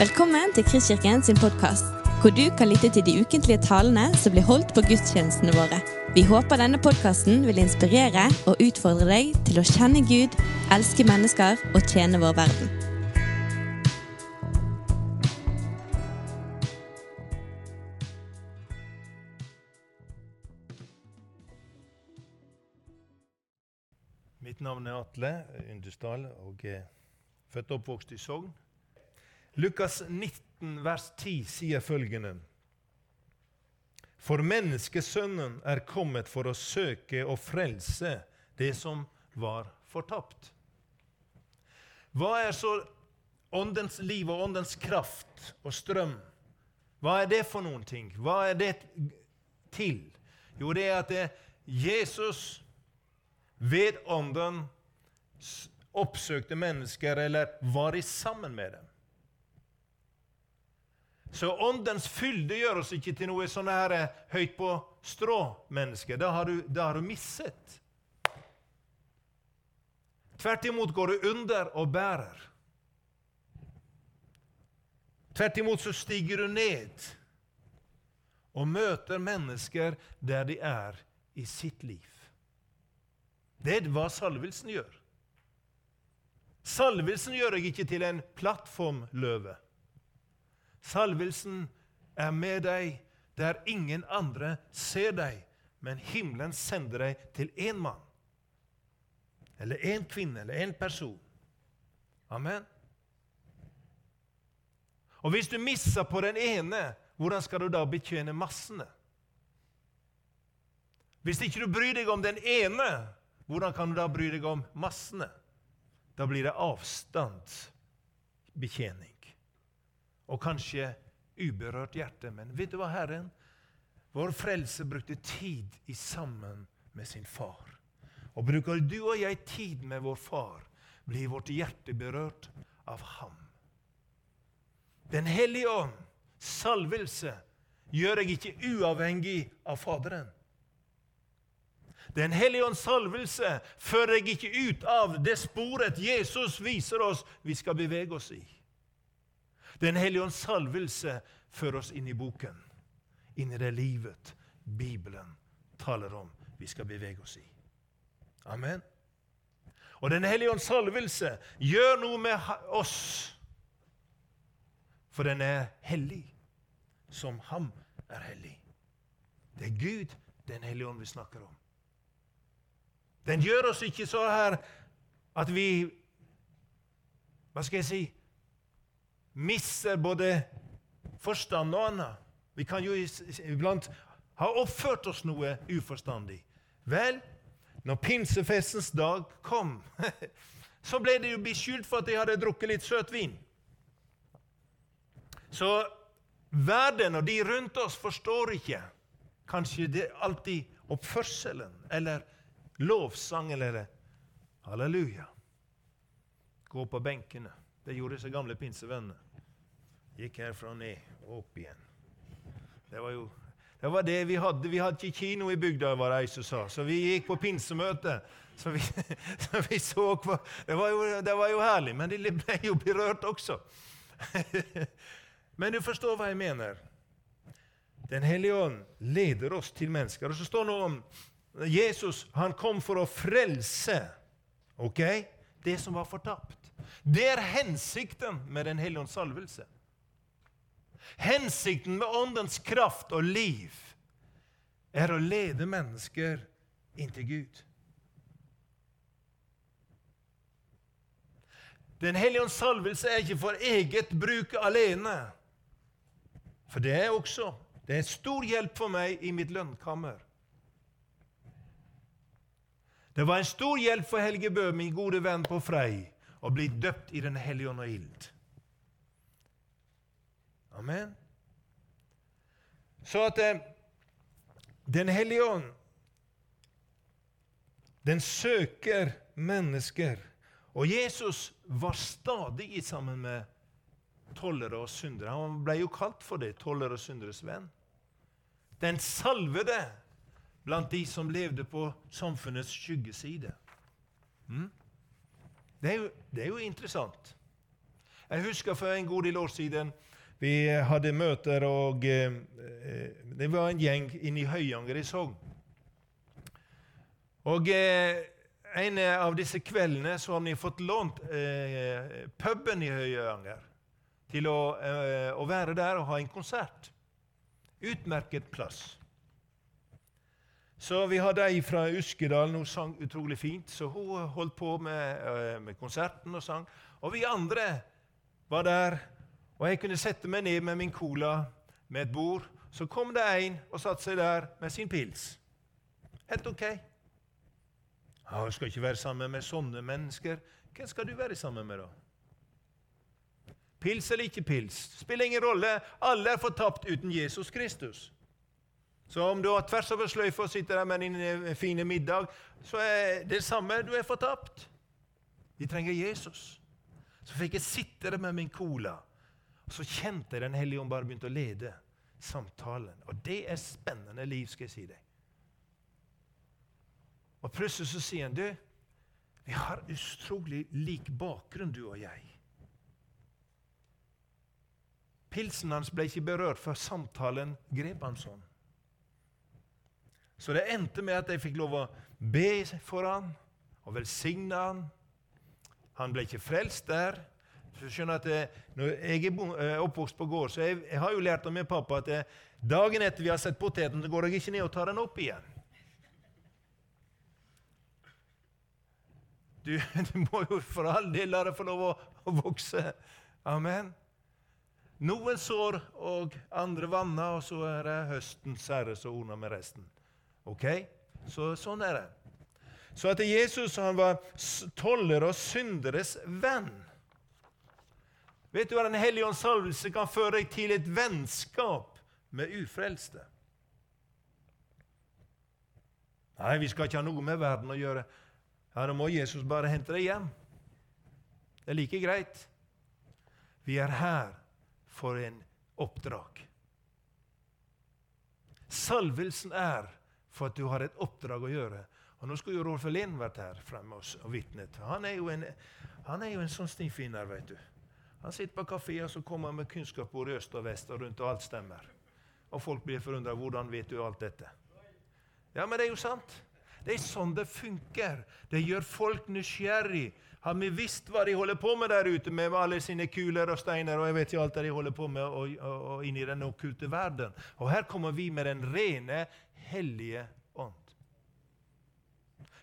Velkommen til Kristkirken sin podkast, hvor du kan lytte til de ukentlige talene som blir holdt på gudstjenestene våre. Vi håper denne podkasten vil inspirere og utfordre deg til å kjenne Gud, elske mennesker og tjene vår verden. Mitt navn er Atle Yndesdal og er født og oppvokst i Sogn. Lukas 19, vers 10 sier følgende.: For menneskesønnen er kommet for å søke og frelse det som var fortapt. Hva er så åndens liv og åndens kraft og strøm? Hva er det for noen ting? Hva er det til? Jo, det er at det Jesus ved ånden oppsøkte mennesker eller var i sammen med dem. Så åndens fylde gjør oss ikke til noe sånn her eh, høyt på strå-mennesker. Det har du- da har du misset. Tvert imot går du under og bærer. Tvert imot så stiger du ned og møter mennesker der de er i sitt liv. Det er hva salvelsen gjør. Salvelsen gjør deg ikke til en plattformløve. Salvelsen er med deg der ingen andre ser deg, men himmelen sender deg til én mann. Eller én kvinne eller én person. Amen. Og hvis du misser på den ene, hvordan skal du da betjene massene? Hvis ikke du bryr deg om den ene, hvordan kan du da bry deg om massene? Da blir det avstandsbetjening. Og kanskje uberørt hjerte. Men vet du hva, Herren? Vår frelse brukte tid i sammen med sin far. Og bruker du og jeg tid med vår far, blir vårt hjerte berørt av ham. Den hellige ånd, salvelse, gjør jeg ikke uavhengig av Faderen. Den hellige ånds salvelse fører jeg ikke ut av det sporet Jesus viser oss vi skal bevege oss i. Den hellige ånds salvelse fører oss inn i boken, inn i det livet Bibelen taler om vi skal bevege oss i. Amen. Og Den hellige ånds salvelse gjør noe med oss, for den er hellig, som ham er hellig. Det er Gud, Den hellige ånd, vi snakker om. Den gjør oss ikke så her at vi Hva skal jeg si Mister både forstand og annet. Vi kan jo iblant ha oppført oss noe uforstandig. Vel, når pinsefestens dag kom, så ble de jo beskyldt for at de hadde drukket litt søtvin. Så verden og de rundt oss forstår ikke kanskje det alltid oppførselen eller lovsang eller halleluja. Gå på benkene. Det gjorde disse gamle pinsevennene. Gikk herfra og ned og opp igjen. Det var jo det var det vi hadde. Vi hadde ikke kino i bygda, var det ei som sa. Så vi gikk på pinsemøte. Så vi, så vi så hva det det var jo herlig, men de ble jo berørt også. Men du forstår hva jeg mener. Den hellige ånd leder oss til mennesker. Og så står det noe om Jesus han kom for å frelse ok? det som var fortapt. Det er hensikten med Den hellige ånds salvelse. Hensikten med åndens kraft og liv er å lede mennesker inn til Gud. Den hellige ånds salvelse er ikke for eget bruk alene. For det er også det er en stor hjelp for meg i mitt lønnkammer. Det var en stor hjelp for Helge Bø, min gode venn på Frei, å bli døpt i Den hellige ånd og ild. Amen. Så at eh, Den hellige ånd den søker mennesker. Og Jesus var stadig sammen med tollere og syndere. Han ble jo kalt for det, tollere og synderes venn. Den salvede blant de som levde på samfunnets skyggeside. Mm? Det, er jo, det er jo interessant. Jeg husker for en god del år siden vi hadde møter, og eh, det var en gjeng inne i Høyanger i Sogn. Og eh, en av disse kveldene så har vi fått lånt eh, puben i Høyanger til å, å, være der og ha en konsert. Utmerket plass. Så vi hadde ei fra Uskedalen. hun sang utrolig fint, så hun holdt på med, med konserten og sang. Og vi andre var der og jeg kunne sette meg ned med min cola med et bord. Så kom det en og satte seg der med sin pils. Helt ok. Ja, jeg skal ikke være sammen med sånne mennesker. Hvem skal du være sammen med, da? Pils eller ikke pils, spiller ingen rolle. Alle er fortapt uten Jesus Kristus. Så om du har tvers over sløyfa og sitter der med din eh, fine middag, så er det samme. Du er fortapt. Vi trenger Jesus. Så fikk jeg sitte der med min cola og Så kjente jeg Den hellige ånd bare begynte å lede samtalen. Og det er spennende liv, skal jeg si deg. Og plutselig så sier han, du, vi har utrolig lik bakgrunn, du og jeg. Pilsen hans ble ikke berørt før samtalen grep han sånn. Så det endte med at jeg fikk lov å be for han og velsigne han. Han ble ikke frelst der, skjønner at det, Når jeg er eh, oppvokst på gård, så jeg, jeg har jo lært av min pappa at det, dagen etter vi har sett poteten, så går jeg ikke ned og tar den opp igjen. Du, du må jo for all del la det få lov å, å vokse. Amen. Noen sår og andre vanner, og så er det høstens herre som ordner med resten. Ok? Så, sånn er det. Så at Jesus han var toller og synderes venn. Vet du hva Den hellige ånds salvelse kan føre deg til et vennskap med ufrelste? Nei, vi skal ikke ha noe med verden å gjøre. Ja, Da må Jesus bare hente deg hjem. Det er like greit. Vi er her for en oppdrag. Salvelsen er for at du har et oppdrag å gjøre. Og Nå skulle jo Rolf Elin vært her fremme og vitnet. Han er jo en, han er jo en sånn stifinner, vet du. Han sitter på kafé og så kommer han med kunnskap både øst og vest og rundt, og alt stemmer. Og folk blir forundra. Hvordan vet du alt dette? Ja, men det er jo sant. Det er sånn det funker. Det gjør folk nysgjerrig. Har vi visst hva de holder på med der ute, med alle sine kuler og steiner og jeg vet ikke alt det de holder på med og, og, og inn i den okkulte verden. Og her kommer vi med den rene, hellige ånd.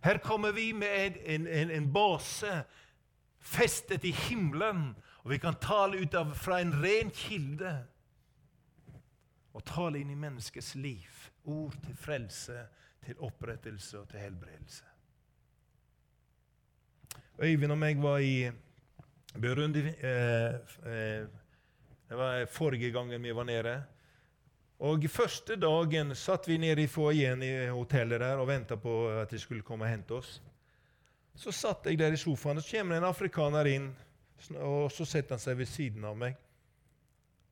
Her kommer vi med en, en, en base festet i himmelen og vi kan tale ut av, fra en ren kilde og tale inn i menneskets liv. Ord til frelse, til opprettelse og til helbredelse. Øyvind og meg var i Burundi eh, eh, Det var forrige gangen vi var nede. Og Første dagen satt vi nede i foajeen i hotellet der og venta på at de skulle komme og hente oss. Så satt jeg der i sofaen, og så kommer en afrikaner inn og så setter han seg ved siden av meg.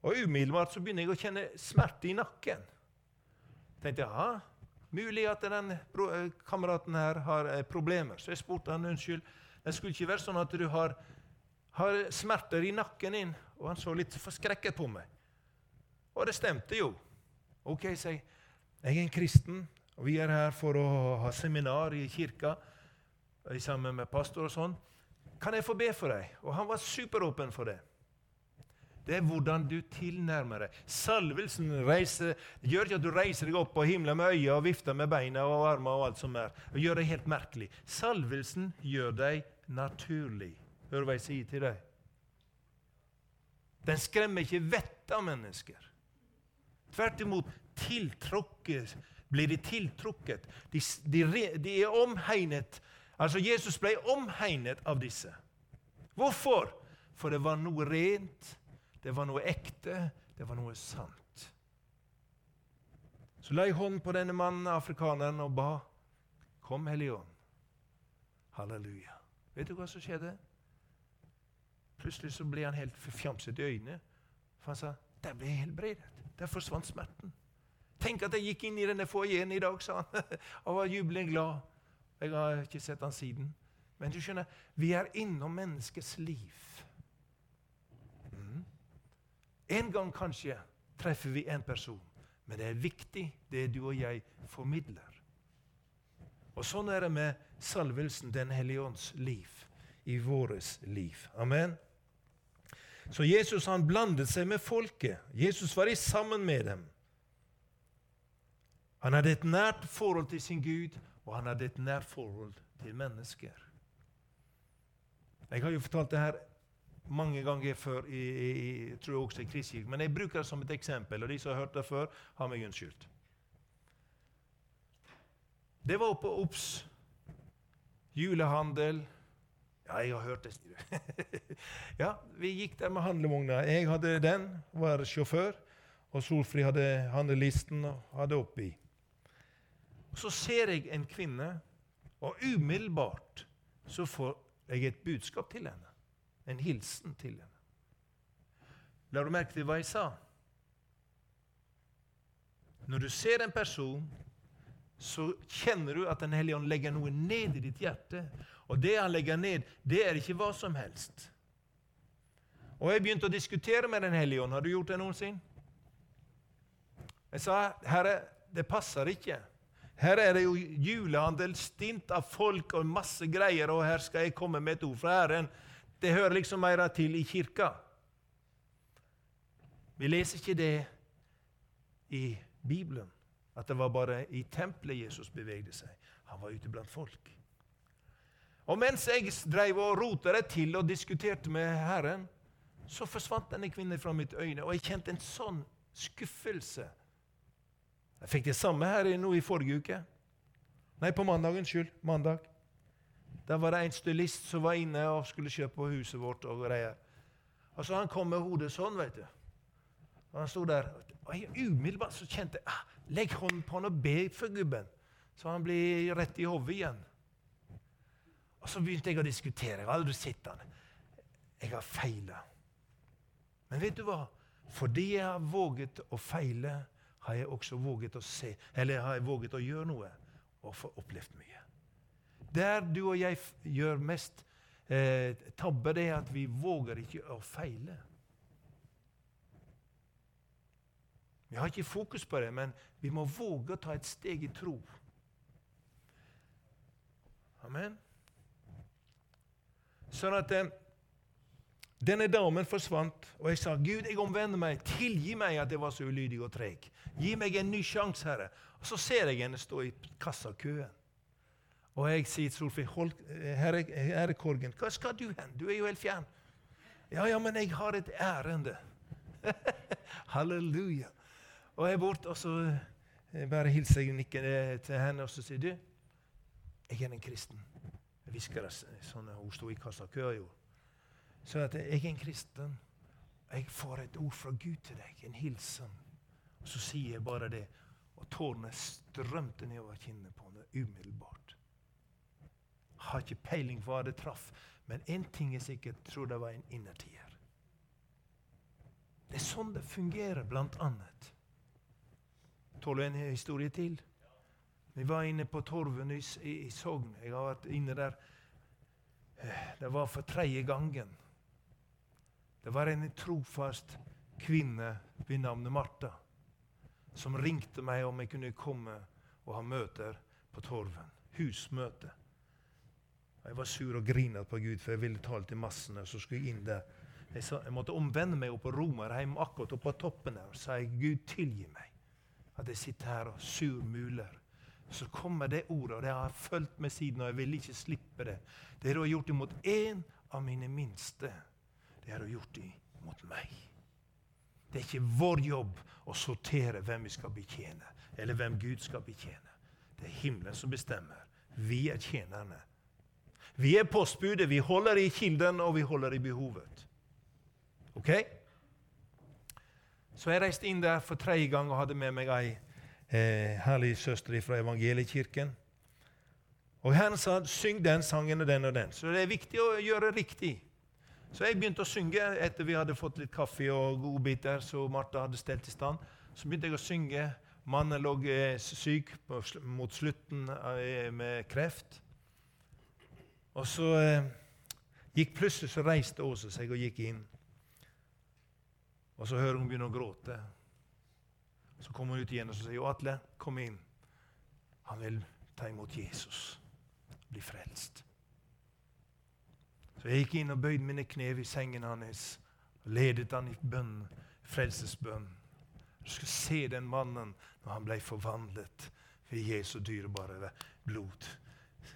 Og Umiddelbart så begynner jeg å kjenne smerte i nakken. tenkte jeg, Mulig at den eh, kameraten her har eh, problemer. Så jeg spurte han unnskyld. Det skulle ikke være sånn at du har, har smerter i nakken din. Og han så litt forskrekket på meg. Og det stemte jo. Ok, sier jeg. Jeg er en kristen, og vi er her for å ha seminar i kirka sammen med pastor og sånn. Kan jeg få be for deg? Og han var superåpen for det. Det er hvordan du tilnærmer deg. Salvelsen reiser, gjør ikke at du reiser deg opp på himmelen med øya og vifter med beina og armene og alt som er, og gjør deg helt merkelig. Salvelsen gjør deg naturlig. Du hva jeg sier til deg? Den skremmer ikke vettet av mennesker. Tvert imot tiltrukket, blir de tiltrukket. De, de, de er omhegnet Altså, Jesus ble omhegnet av disse. Hvorfor? For det var noe rent, det var noe ekte, det var noe sant. Så la jeg hånd på denne mannen, afrikaneren, og ba. Kom, Hellige Ånd. Halleluja. Vet du hva som skjedde? Plutselig så ble han helt forfjamset i øynene. For han sa der ble jeg helbredet. Der forsvant smerten. Tenk at jeg gikk inn i denne foajeen i dag, sa han, og var jublende glad. Jeg har ikke sett han siden. Men du skjønner, vi er innom menneskets liv. En gang kanskje treffer vi en person, men det er viktig, det du og jeg formidler. Og Sånn er det med salvelsen Den hellige ånds liv i vårt liv. Amen. Så Jesus han blandet seg med folket. Jesus var i sammen med dem. Han hadde et nært forhold til sin Gud, og han hadde et nært forhold til mennesker. Jeg har jo fortalt det her mange ganger før, i, i, tror jeg også i Kristkirken, men jeg bruker det som et eksempel. og De som har hørt det før, har meg unnskyldt. Det var oppe Obs. Julehandel. Ja, jeg har hørt det, sier du. ja, vi gikk der med handlevogna. Jeg hadde den, var sjåfør. Og Solfri hadde handlelisten og hadde oppi. Så ser jeg en kvinne, og umiddelbart så får jeg et budskap til henne. En hilsen til henne. La du merke til hva jeg sa? Når du ser en person, så kjenner du at Den hellige ånd legger noe ned i ditt hjerte. Og det han legger ned, det er ikke hva som helst. Og jeg begynte å diskutere med Den hellige ånd. Har du gjort det noensinne? Jeg sa, 'Herre, det passer ikke.' Her er det jo julehandel, stint av folk og masse greier, og her skal jeg komme med et ord fra Herren. Det hører liksom mer til i kirka. Vi leser ikke det i Bibelen, at det var bare i tempelet Jesus bevegde seg. Han var ute blant folk. Og mens jeg drev og rota det til og diskuterte med Herren, så forsvant denne kvinnen fra mitt øyne, og jeg kjente en sånn skuffelse jeg fikk det samme her nå i forrige uke. Nei, på mandag. Unnskyld. Mandag. Der var det en stylist som var inne og skulle kjøpe huset vårt. og greier. Og så Han kom med hodet sånn, vet du. Og Han sto der. og jeg, Umiddelbart så kjente jeg ah, Legg hånden på han og be for gubben, så han blir rett i hodet igjen. Og Så begynte jeg å diskutere. Jeg har aldri sett han. Jeg har feila. Men vet du hva? Fordi jeg har våget å feile, har jeg også våget å se, eller har jeg våget å gjøre noe og få opplevd mye. Der du og jeg gjør mest eh, tabbe, det er at vi våger ikke å feile. Vi har ikke fokus på det, men vi må våge å ta et steg i tro. Amen. Sånn at eh, denne damen forsvant, og jeg sa, 'Gud, jeg omvender meg. Tilgi meg at jeg var så ulydig og treg.' 'Gi meg en ny sjanse, Herre.' Og Så ser jeg henne stå i kassakøen. Og jeg sier til Solfrid, herre, herre Korgen, hva skal du hen? Du er jo helt fjern. Ja, ja, men jeg har et ærende. Halleluja. Og jeg er borte, og så eh, bare hilser jeg nikker til henne, og så sier du, jeg er en kristen. Jeg hvisker sånn hun sto i kassakøa. Så at jeg er en kristen. Jeg får et ord fra Gud til deg, en hilsen. Og Så sier jeg bare det, og tårene strømte nedover kinnet på henne umiddelbart. Har ikke peiling på hva det traff, men én ting er sikkert, tror det var en innertier. Det er sånn det fungerer, blant annet. Tåler du en historie til? Vi var inne på Torven i, i, i Sogn. Jeg har vært inne der. Eh, det var for tredje gangen. Det var en trofast kvinne ved navnet Martha som ringte meg om jeg kunne komme og ha møter på Torven. Husmøte. Jeg var sur og grinet på Gud, for jeg ville tale til massene. Så skulle jeg inn der. Jeg, sa, jeg måtte omvende meg opp på Romerheim, akkurat oppe på toppen der. Og sa jeg, Gud, tilgi meg at jeg sitter her og surmuler. Så kommer det ordet, og det har fulgt med siden, og jeg vil ikke slippe det. Det har gjort imot én av mine minste det har hun gjort mot meg. Det er ikke vår jobb å sortere hvem vi skal betjene, eller hvem Gud skal betjene. Det er himmelen som bestemmer. Vi er tjenerne. Vi er postbudet. Vi holder i kilden, og vi holder i behovet. Ok? Så jeg reiste inn der for tredje gang og hadde med meg ei eh, herlig søster fra evangeliekirken. Og Herren sa syng den sangen og den og den. Så det er viktig å gjøre riktig. Så jeg begynte å synge etter vi hadde fått litt kaffe og godbiter så Martha hadde stelt i stand. Så begynte jeg å synge. Mannen lå eh, syk mot slutten eh, med kreft. Og så eh, gikk plutselig så reiste Åse seg og gikk inn. Og så hører hun begynne å gråte. Så kommer hun ut igjen og så sier hun, Atle, kom inn. Han vil ta imot Jesus, bli frelst. Så jeg gikk inn og bøyde mine kne i sengen hans og ledet han i bønn, frelsesbønn. Du skal se den mannen når han ble forvandlet ved Jesu dyrebare blod.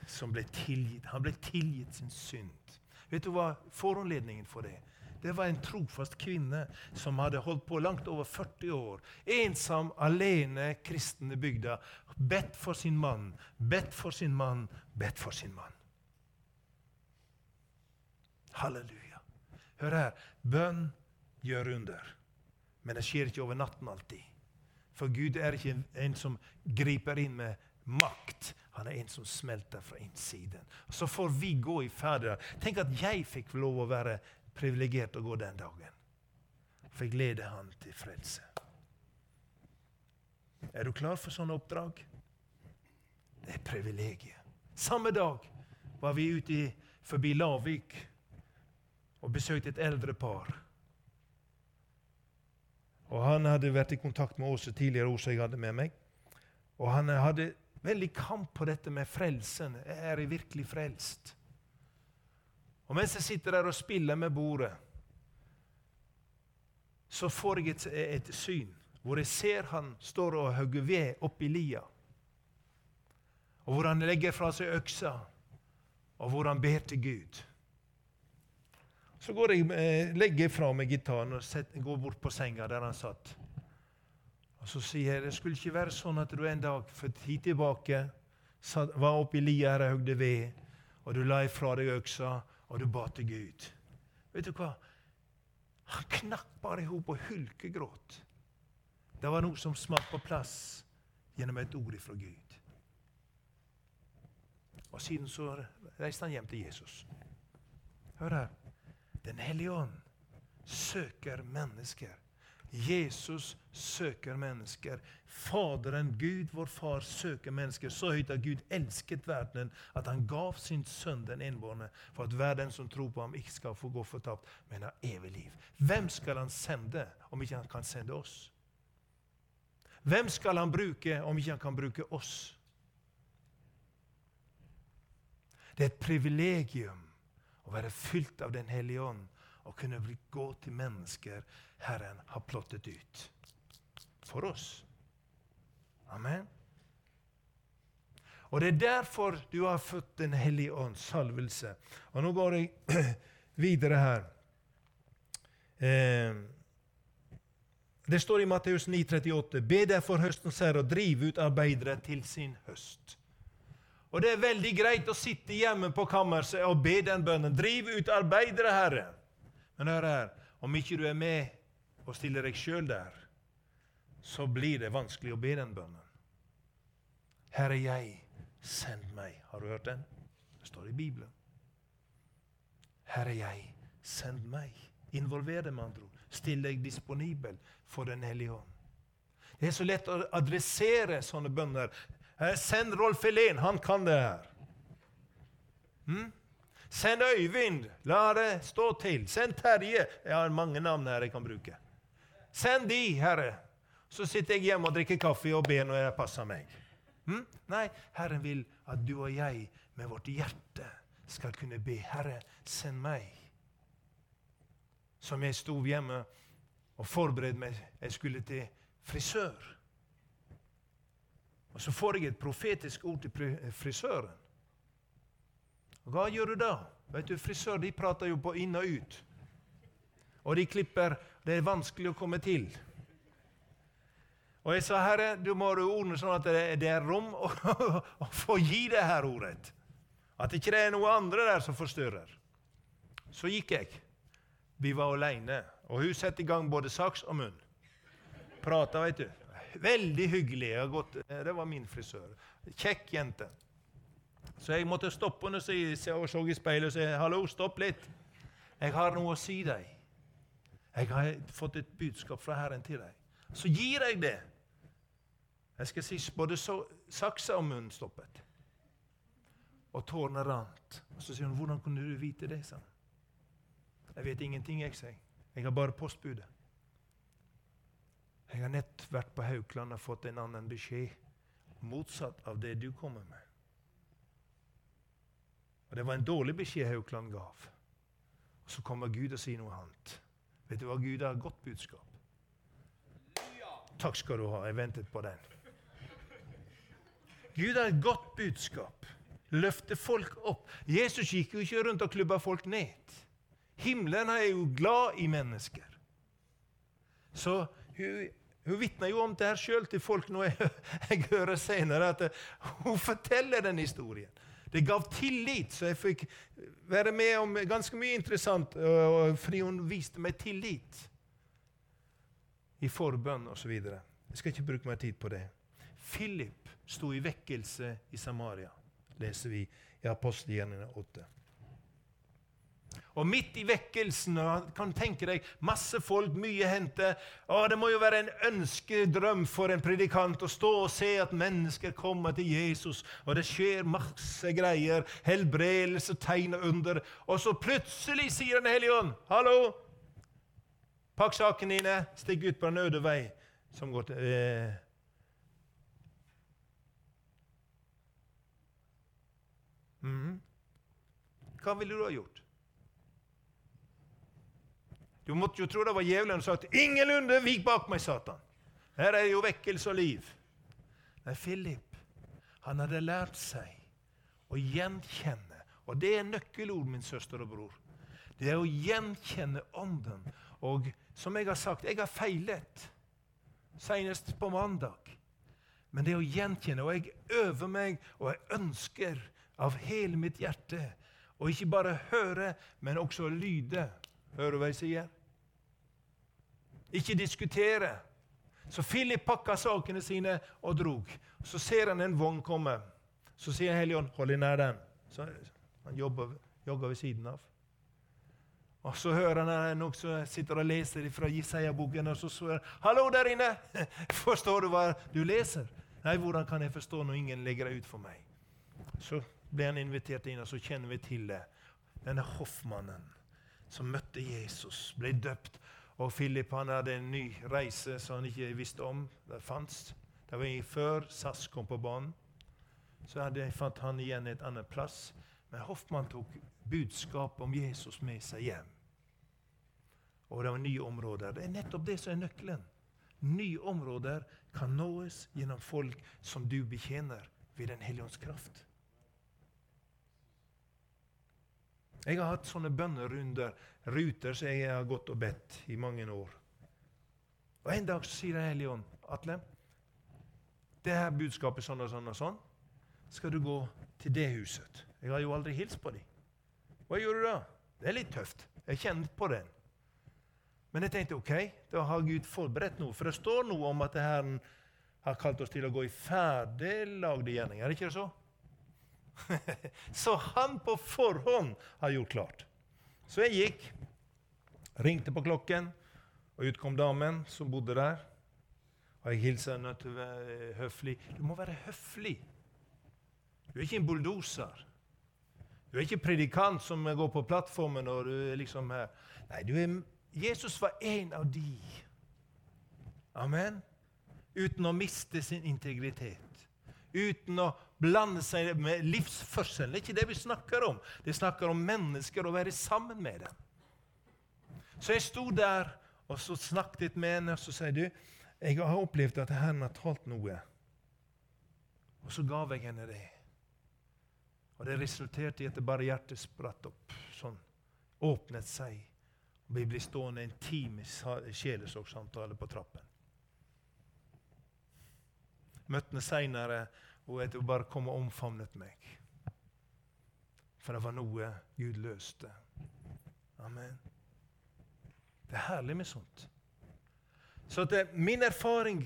Som ble tilgitt. Han ble tilgitt sin synd. Vet du hva foranledningen for det det var en trofast kvinne som hadde holdt på langt over 40 år. Ensom, alene kristen bygda. Bedt for sin mann, bedt for sin mann, bedt for sin mann. Halleluja. Hør her. Bønn gjør under. Men det skjer ikke over natten alltid. For Gud er ikke en som griper inn med makt. Han er en som smelter fra innsiden. Så får vi gå i ferder. Tenk at jeg fikk lov å være privilegert å gå den dagen. Fikk lede han til frelse. Er du klar for sånne oppdrag? Det er privilegiet. Samme dag var vi ute forbi Lavik og besøkte et eldre par. Og Han hadde vært i kontakt med Åse tidligere, Åse jeg hadde med meg. Og Han hadde veldig kamp på dette med frelsen. Er jeg virkelig frelst? Og mens jeg sitter der og spiller med bordet, så får jeg et, et syn hvor jeg ser han står og hogger ved oppi lia. Og hvor han legger fra seg øksa, og hvor han ber til Gud. Så går jeg, eh, legger jeg fra meg gitaren og setter, går bort på senga der han satt. Og Så sier jeg det skulle ikke være sånn at du en dag for tid tilbake var oppe i lia her og høgde ved, og du la ifra deg øksa, og du ba til Gud. Vet du hva? Han knakk bare i hop og hulkegråt. Det var noe som smalt på plass gjennom et ord fra Gud. Og Siden så reiste han hjem til Jesus. Hør her. Den hellige ånd søker mennesker Jesus søker mennesker. Faderen, Gud, vår far, søker mennesker. Så høyt at Gud elsket verdenen at han gav sin sønn den innbårne, for at hver den som tror på ham, ikke skal få gå fortapt, men ha evig liv. Hvem skal han sende om ikke han kan sende oss? Hvem skal han bruke om ikke han kan bruke oss? Det er et privilegium å være fylt av Den hellige ånd og kunne gå til mennesker Herren har plottet ut for oss. Amen. Og Det er derfor du har fått Den hellige ånds salvelse. Og Nå går jeg videre her. Eh, det står i Matteus 9,38.: Be derfor høstens herre og driv ut arbeidere til sin høst. Og Det er veldig greit å sitte hjemme på kammerset og be den bønnen. Driv ut arbeidere, Herre. Men hør her, om ikke du er med og stiller deg sjøl der, så blir det vanskelig å be den bønnen. Herre, jeg, send meg. Har du hørt den? Det står i Bibelen. Herre, jeg, send meg. Involver deg, med andre ord. Still deg disponibel for Den hellige ånd. Det er så lett å adressere sånne bønner. Send Rolf Helén, han kan det her. Mm? Send Øyvind. La det stå til. Send Terje. Jeg har mange navn her jeg kan bruke. Send de, Herre. Så sitter jeg hjemme og drikker kaffe og ber når jeg passer meg. Mm? Nei, Herren vil at du og jeg med vårt hjerte skal kunne be. Herre, send meg. Som jeg sto hjemme og forberedte meg. Jeg skulle til frisør. Og så får jeg et profetisk ord til frisøren. Og Hva gjør du da? Vet du, Frisør de prater jo på inn og ut. Og de klipper Det er vanskelig å komme til. Og jeg sa, Herre, du må ha ordene sånn at det er rom å, å få gi det her ordet. At ikke det er noe andre der som forstyrrer. Så gikk jeg. Vi var alene. Og hun satte i gang både saks og munn. Prata, vet du. Veldig hyggelig. Det var min frisør. Kjekk jente. Så jeg måtte stoppe henne og så i speilet og si 'Hallo, stopp litt. Jeg har noe å si deg. Jeg har fått et budskap fra Herren til deg.' Så gir jeg det. Jeg skal si både så, saksa og munnen stoppet. Og tårene rant. Og Så sier hun 'Hvordan kunne du vite det?' sa Jeg vet ingenting, jeg sier. Jeg har bare postbudet. Jeg har nett vært på Haukeland og fått en annen beskjed, motsatt av det du kommer med. Og Det var en dårlig beskjed Haukeland gav. Og Så kommer Gud og sier noe annet. Vet du hva? Gud har godt budskap. Takk skal du ha. Jeg ventet på den. Gud har et godt budskap. Løfte folk opp. Jesus gikk jo ikke rundt og klubba folk ned. Himmelen er jo glad i mennesker. Så hun, hun vitner jo om det her sjøl til folk nå jeg, jeg hører senere, at hun forteller den historien. Det gav tillit, så jeg fikk være med om ganske mye interessant fordi hun viste meg tillit i forbønn osv. Jeg skal ikke bruke mer tid på det. Philip sto i vekkelse i Samaria, leser vi i apostelgjerningene 8. Og midt i vekkelsen og kan tenke deg, masse folk, mye hente. Å, det må jo være en ønskedrøm for en predikant å stå og se at mennesker kommer til Jesus, og det skjer masse greier, helbredelse, tegn og under. Og så plutselig sier Den hellige ånd, 'Hallo! Pakk sakene dine, stikk ut på en øde vei.' som går til... Eh, Mm. Hva ville du ha gjort? Du måtte jo tro det var djevelen som sa at 'Ingenlunde, vik bak meg, Satan'. Her er jo vekkelse og liv. Nei, Philip han hadde lært seg å gjenkjenne. Og det er nøkkelord, min søster og bror. Det er å gjenkjenne Ånden. Og som jeg har sagt, jeg har feilet. Senest på mandag. Men det å gjenkjenne, og jeg øver meg, og jeg ønsker av hele mitt hjerte. Og ikke bare høre, men også lyde. Hører du hva jeg sier? Ikke diskutere. Så Philip pakka sakene sine og drog. Så ser han en vogn komme. Så sier Helligånd, hold deg nær den. Så han jobber, ved siden av. Og Så hører han en som sitter og leser fra Jesaja-boken, og så svarer 'Hallo der inne! Forstår du hva du leser?' Nei, hvordan kan jeg forstå når ingen legger det ut for meg? Så ble han invitert inn, og så kjenner vi til det. Denne hoffmannen som møtte Jesus, ble døpt. Og Philip han hadde en ny reise som han ikke visste om. Det fantes. Det var før SAS kom på banen. Så hadde, fant han igjen et annet plass. Men Hoffmann tok budskapet om Jesus med seg hjem. Og det var nye områder. Det er nettopp det som er nøkkelen. Nye områder kan nås gjennom folk som du betjener ved Den hellige ånds kraft. Jeg har hatt sånne bønnerunder, ruter som jeg har gått og bedt i mange år. Og En dag sier Den hellige ånd, Atle, det her budskapet sånn og sånn og sånn, skal du gå til det huset. Jeg har jo aldri hilst på dem. Hva gjør du da? Det er litt tøft. Jeg kjenner på den. Men jeg tenkte ok, da har Gud forberedt noe. For det står noe om at Herren har kalt oss til å gå i ferdiglagde gjerninger. Er det ikke det så? Så han på forhånd har gjort klart. Så jeg gikk, ringte på klokken, og ut kom damen som bodde der. Og jeg hilste henne til å være høflig. Du må være høflig. Du er ikke en bulldoser. Du er ikke predikant som går på plattformen og du er liksom her. Nei, er, Jesus var en av de. Amen. Uten å miste sin integritet. Uten å blande seg med livsførselen. Det er ikke det vi snakker om. Det snakker om mennesker og være sammen med dem. Så jeg sto der og så snakket med henne, og så sier du jeg har opplevd at Herren har talt noe. Og så gav jeg henne det. Og det resulterte i at det bare hjertet spratt opp. sånn, Åpnet seg. Og vi ble stående en time sjelesorgsamtale på trappen. Møtte henne seinere og du, bare kom og omfavnet meg. For det var noe Gud løste. Amen. Det er herlig med sånt. Så det, min erfaring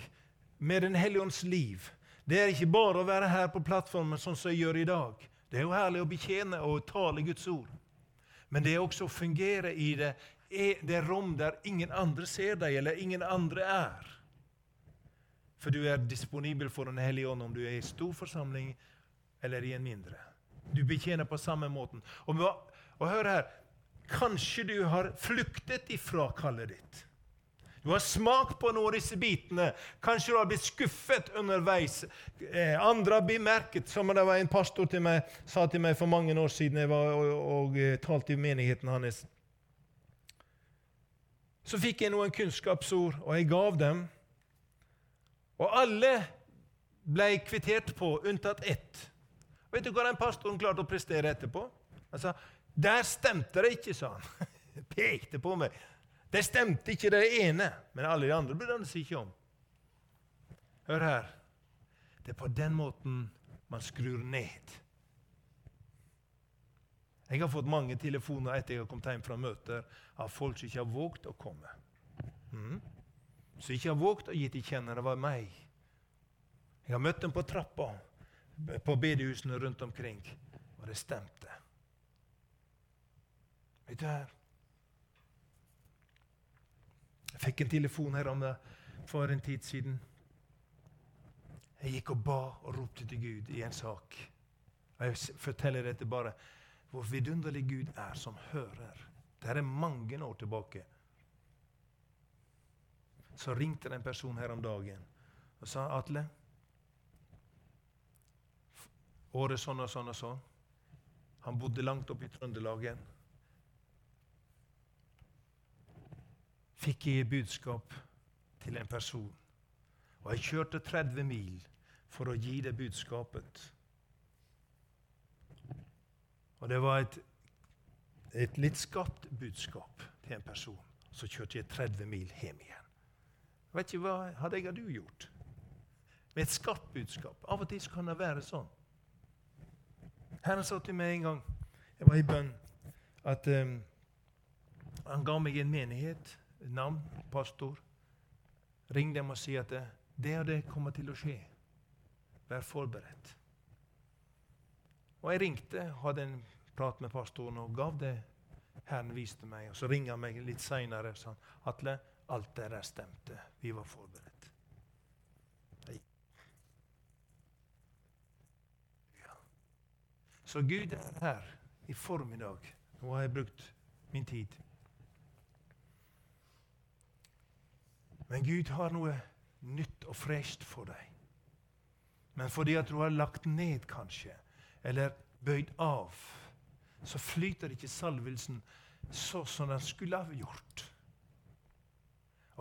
med Den hellige ånds liv det er ikke bare å være her på plattformen sånn som jeg gjør i dag. Det er jo herlig å betjene og tale Guds ord. Men det er også å fungere i det, det rom der ingen andre ser deg, eller ingen andre er. For du er disponibel for Den hellige ånd om du er i stor forsamling eller i en mindre. Du betjener på samme måten. Og, og hør her Kanskje du har flyktet ifra kallet ditt. Du har smakt på noen av disse bitene. Kanskje du har blitt skuffet underveis. Eh, andre har bemerket, som det var en pastor til meg, sa til meg for mange år siden jeg var og, og, og eh, talte i menigheten hans. Så fikk jeg noen kunnskapsord, og jeg gav dem. Og alle ble kvittert på, unntatt ett. Vet du hva den pastoren klarte å prestere etterpå? Han sa, 'Der stemte det ikke', sa han. Pekte på meg. Det stemte ikke, det ene, men alle de andre brydde han seg ikke om. Hør her. Det er på den måten man skrur ned. Jeg har fått mange telefoner etter jeg har kommet hjem fra møter av folk som ikke har våget å komme. Mm. Som ikke har våget å gi til kjenne det var meg. Jeg har møtt dem på trappa på bedehusene rundt omkring, og det stemte. Vet du her? Jeg fikk en telefon her om det for en tid siden. Jeg gikk og ba og ropte til Gud i en sak. Og jeg forteller dette bare hvor vidunderlig Gud er som hører. Det er mange år tilbake. Så ringte det en person her om dagen og sa Atle Året sånn og sånn og sånn. Han bodde langt oppe i Trøndelagen. fikk jeg budskap til en person. Og jeg kjørte 30 mil for å gi det budskapet. Og det var et, et litt skatt budskap til en person. Så kjørte jeg 30 mil hjem igjen. Vet ikke hva hadde jeg du gjort? Med et skarpt budskap. Av og til kan det være sånn. Herren sa til meg en gang jeg var i bønn, at um, han ga meg en menighet navn, pastor. Ring dem og si at det, det og det kommer til å skje. Vær forberedt. Og Jeg ringte, hadde en prat med pastoren og gav det Herren viste meg. Og Så ringer han meg litt seinere og sa Atle, alt det der stemte. Vi var forberedt. Ja. Så Gud er her i formiddag. Nå har jeg brukt min tid. Men Gud har noe nytt og fresht for deg. Men fordi at du har lagt ned, kanskje, eller bøyd av, så flyter ikke salvelsen så som den skulle ha gjort.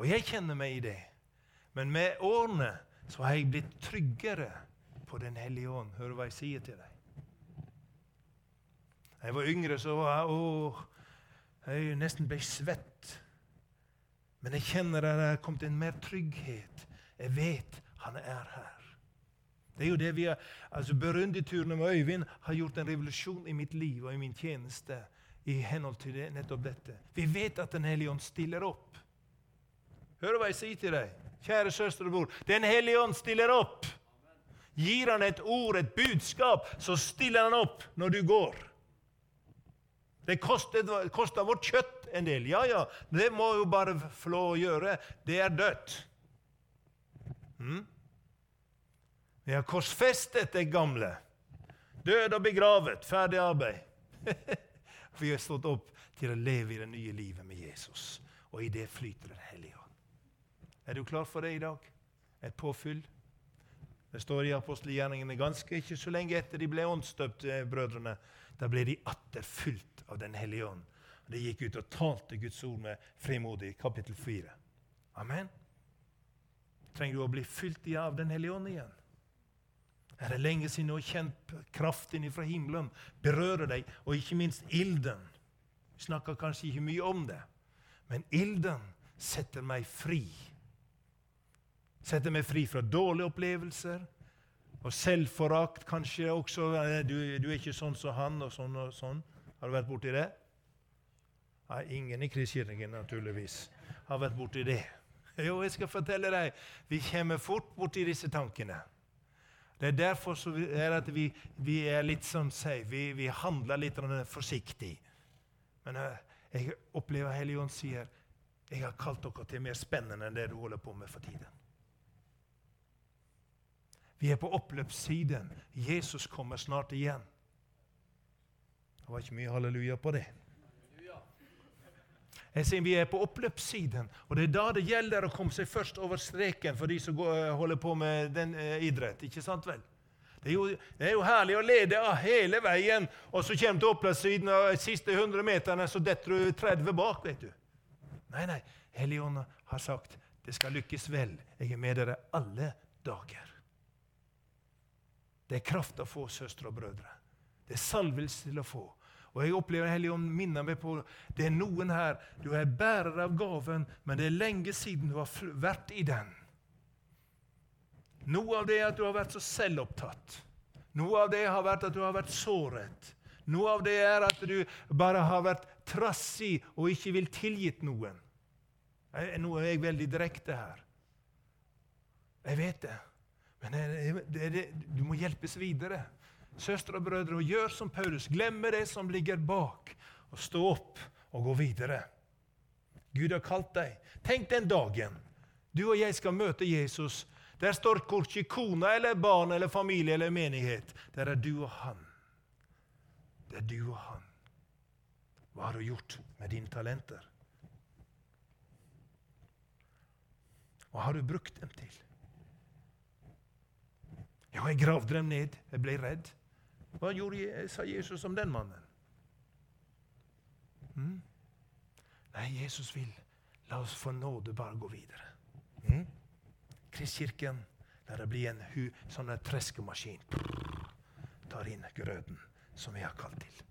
Og jeg kjenner meg i det. Men med årene så har jeg blitt tryggere på Den hellige ånd. Hører hva jeg sier til deg? Da jeg var yngre, så var jeg, å, jeg nesten ble svett men jeg kjenner at det har kommet en mer trygghet. Jeg vet han er her. Det er jo det vi har, altså berundeturene med Øyvind har gjort en revolusjon i mitt liv og i min tjeneste i henhold til det, nettopp dette. Vi vet at Den hellige ånd stiller opp. Hører hva jeg sier til deg, kjære søster og bror. Den hellige ånd stiller opp. Gir han et ord, et budskap, så stiller han opp når du går. Det koster, vårt kjøtt en del. Ja, ja, det må jo bare få å gjøre. Det er dødt. Mm? Vi har korsfestet det gamle. Død og begravet. Ferdig arbeid. Vi har stått opp til å leve i det nye livet med Jesus. Og i det flyter Den hellige. Er du klar for det i dag? Et påfyll? Det står i apostelgjerningene ganske ikke så lenge etter de ble åndsdøpt, eh, brødrene. Da ble de atter fylt av Den hellige ånd. De gikk ut og talte Guds ord med frimodig, kapittel 4. Amen. Trenger du å bli fylt av Den hellige ånd igjen? Er det lenge siden du har kjent kraften fra himmelen berøre deg, og ikke minst ilden? Vi snakker kanskje ikke mye om det, men ilden setter meg fri. Setter meg fri fra dårlige opplevelser og selvforakt kanskje også. Du, du er ikke sånn som han, og sånn og sånn. Har du vært borti det? Nei, ingen i Kristkirken naturligvis har vært borti det. Jo, jeg skal fortelle deg, vi kommer fort borti disse tankene. Det er derfor er at vi, vi, er litt sånn sier, vi, vi handler litt forsiktig. Men eh, jeg opplever Helligånd sier jeg har kalt dere til mer spennende enn det du holder på med for tiden. Vi er på oppløpssiden. Jesus kommer snart igjen. Det var ikke mye halleluja på det. Jeg sier Vi er på oppløpssiden, og det er da det gjelder å komme seg først over streken for de som går, holder på med den eh, idrett. ikke sant vel? Det er, jo, det er, jo, herlig å lede av hele veien, og så kommer du til oppløpssiden og de siste 100 meterne, så detter du 30 bak. vet du. Nei, nei. Helligånden har sagt det skal lykkes vel. Jeg er med dere alle dager. Det er kraft å få, søstre og brødre. Det er salvelse til å få. Og jeg opplever Helligånd minner meg på det er noen her Du er bærer av gaven, men det er lenge siden du har vært i den. Noe av det er at du har vært så selvopptatt. Noe av det har vært at du har vært såret. Noe av det er at du bare har vært trassig og ikke vil tilgitt noen. Nå er jeg veldig direkte her. Jeg vet det. Men det, det, du må hjelpes videre. Søstre og brødre, og gjør som Paulus. Glemme det som ligger bak, og stå opp og gå videre. Gud har kalt deg. Tenk den dagen du og jeg skal møte Jesus. Der står korkje kona eller barn eller familie eller menighet. Der er du og han. Det er du og han. Hva har du gjort med dine talenter? Hva har du brukt dem til? Ja, jeg gravde dem ned. Jeg ble redd. Hva gjorde, sa Jesus om den mannen? Mm? Nei, Jesus vil la oss få nåde bare gå videre. Mm? Kristkirken, la det bli en hu, sånn treskemaskin. Tar inn grøten som vi har kalt til.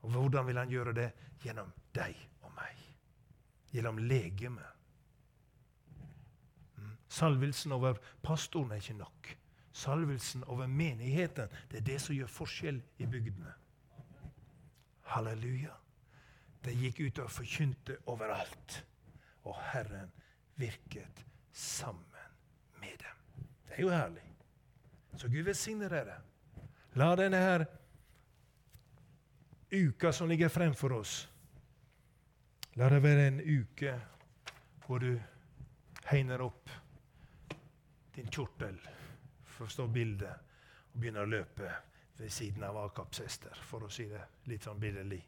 Og Hvordan vil han gjøre det? Gjennom deg og meg. Gjennom legemet. Salvelsen over pastoren er ikke nok. Salvelsen over menigheten det er det som gjør forskjell i bygdene. Halleluja. Det gikk ut og forkynte overalt. Og Herren virket sammen med dem. Det er jo herlig. Så Gud velsigne dere. La denne her uka som ligger fremfor oss, la det være en uke hvor du hegner opp din kjortel, forstå bildet, og begynner å løpe ved siden av Akabs hester, for å si det litt sånn billedlig.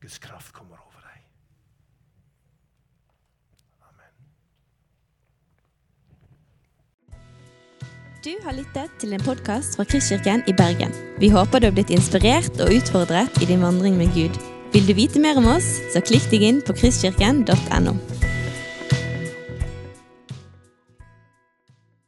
Guds kraft kommer over deg. Amen. Du har lyttet til en podkast fra Kristkirken i Bergen. Vi håper du har blitt inspirert og utfordret i din vandring med Gud. Vil du vite mer om oss, så klikk deg inn på kristkirken.no.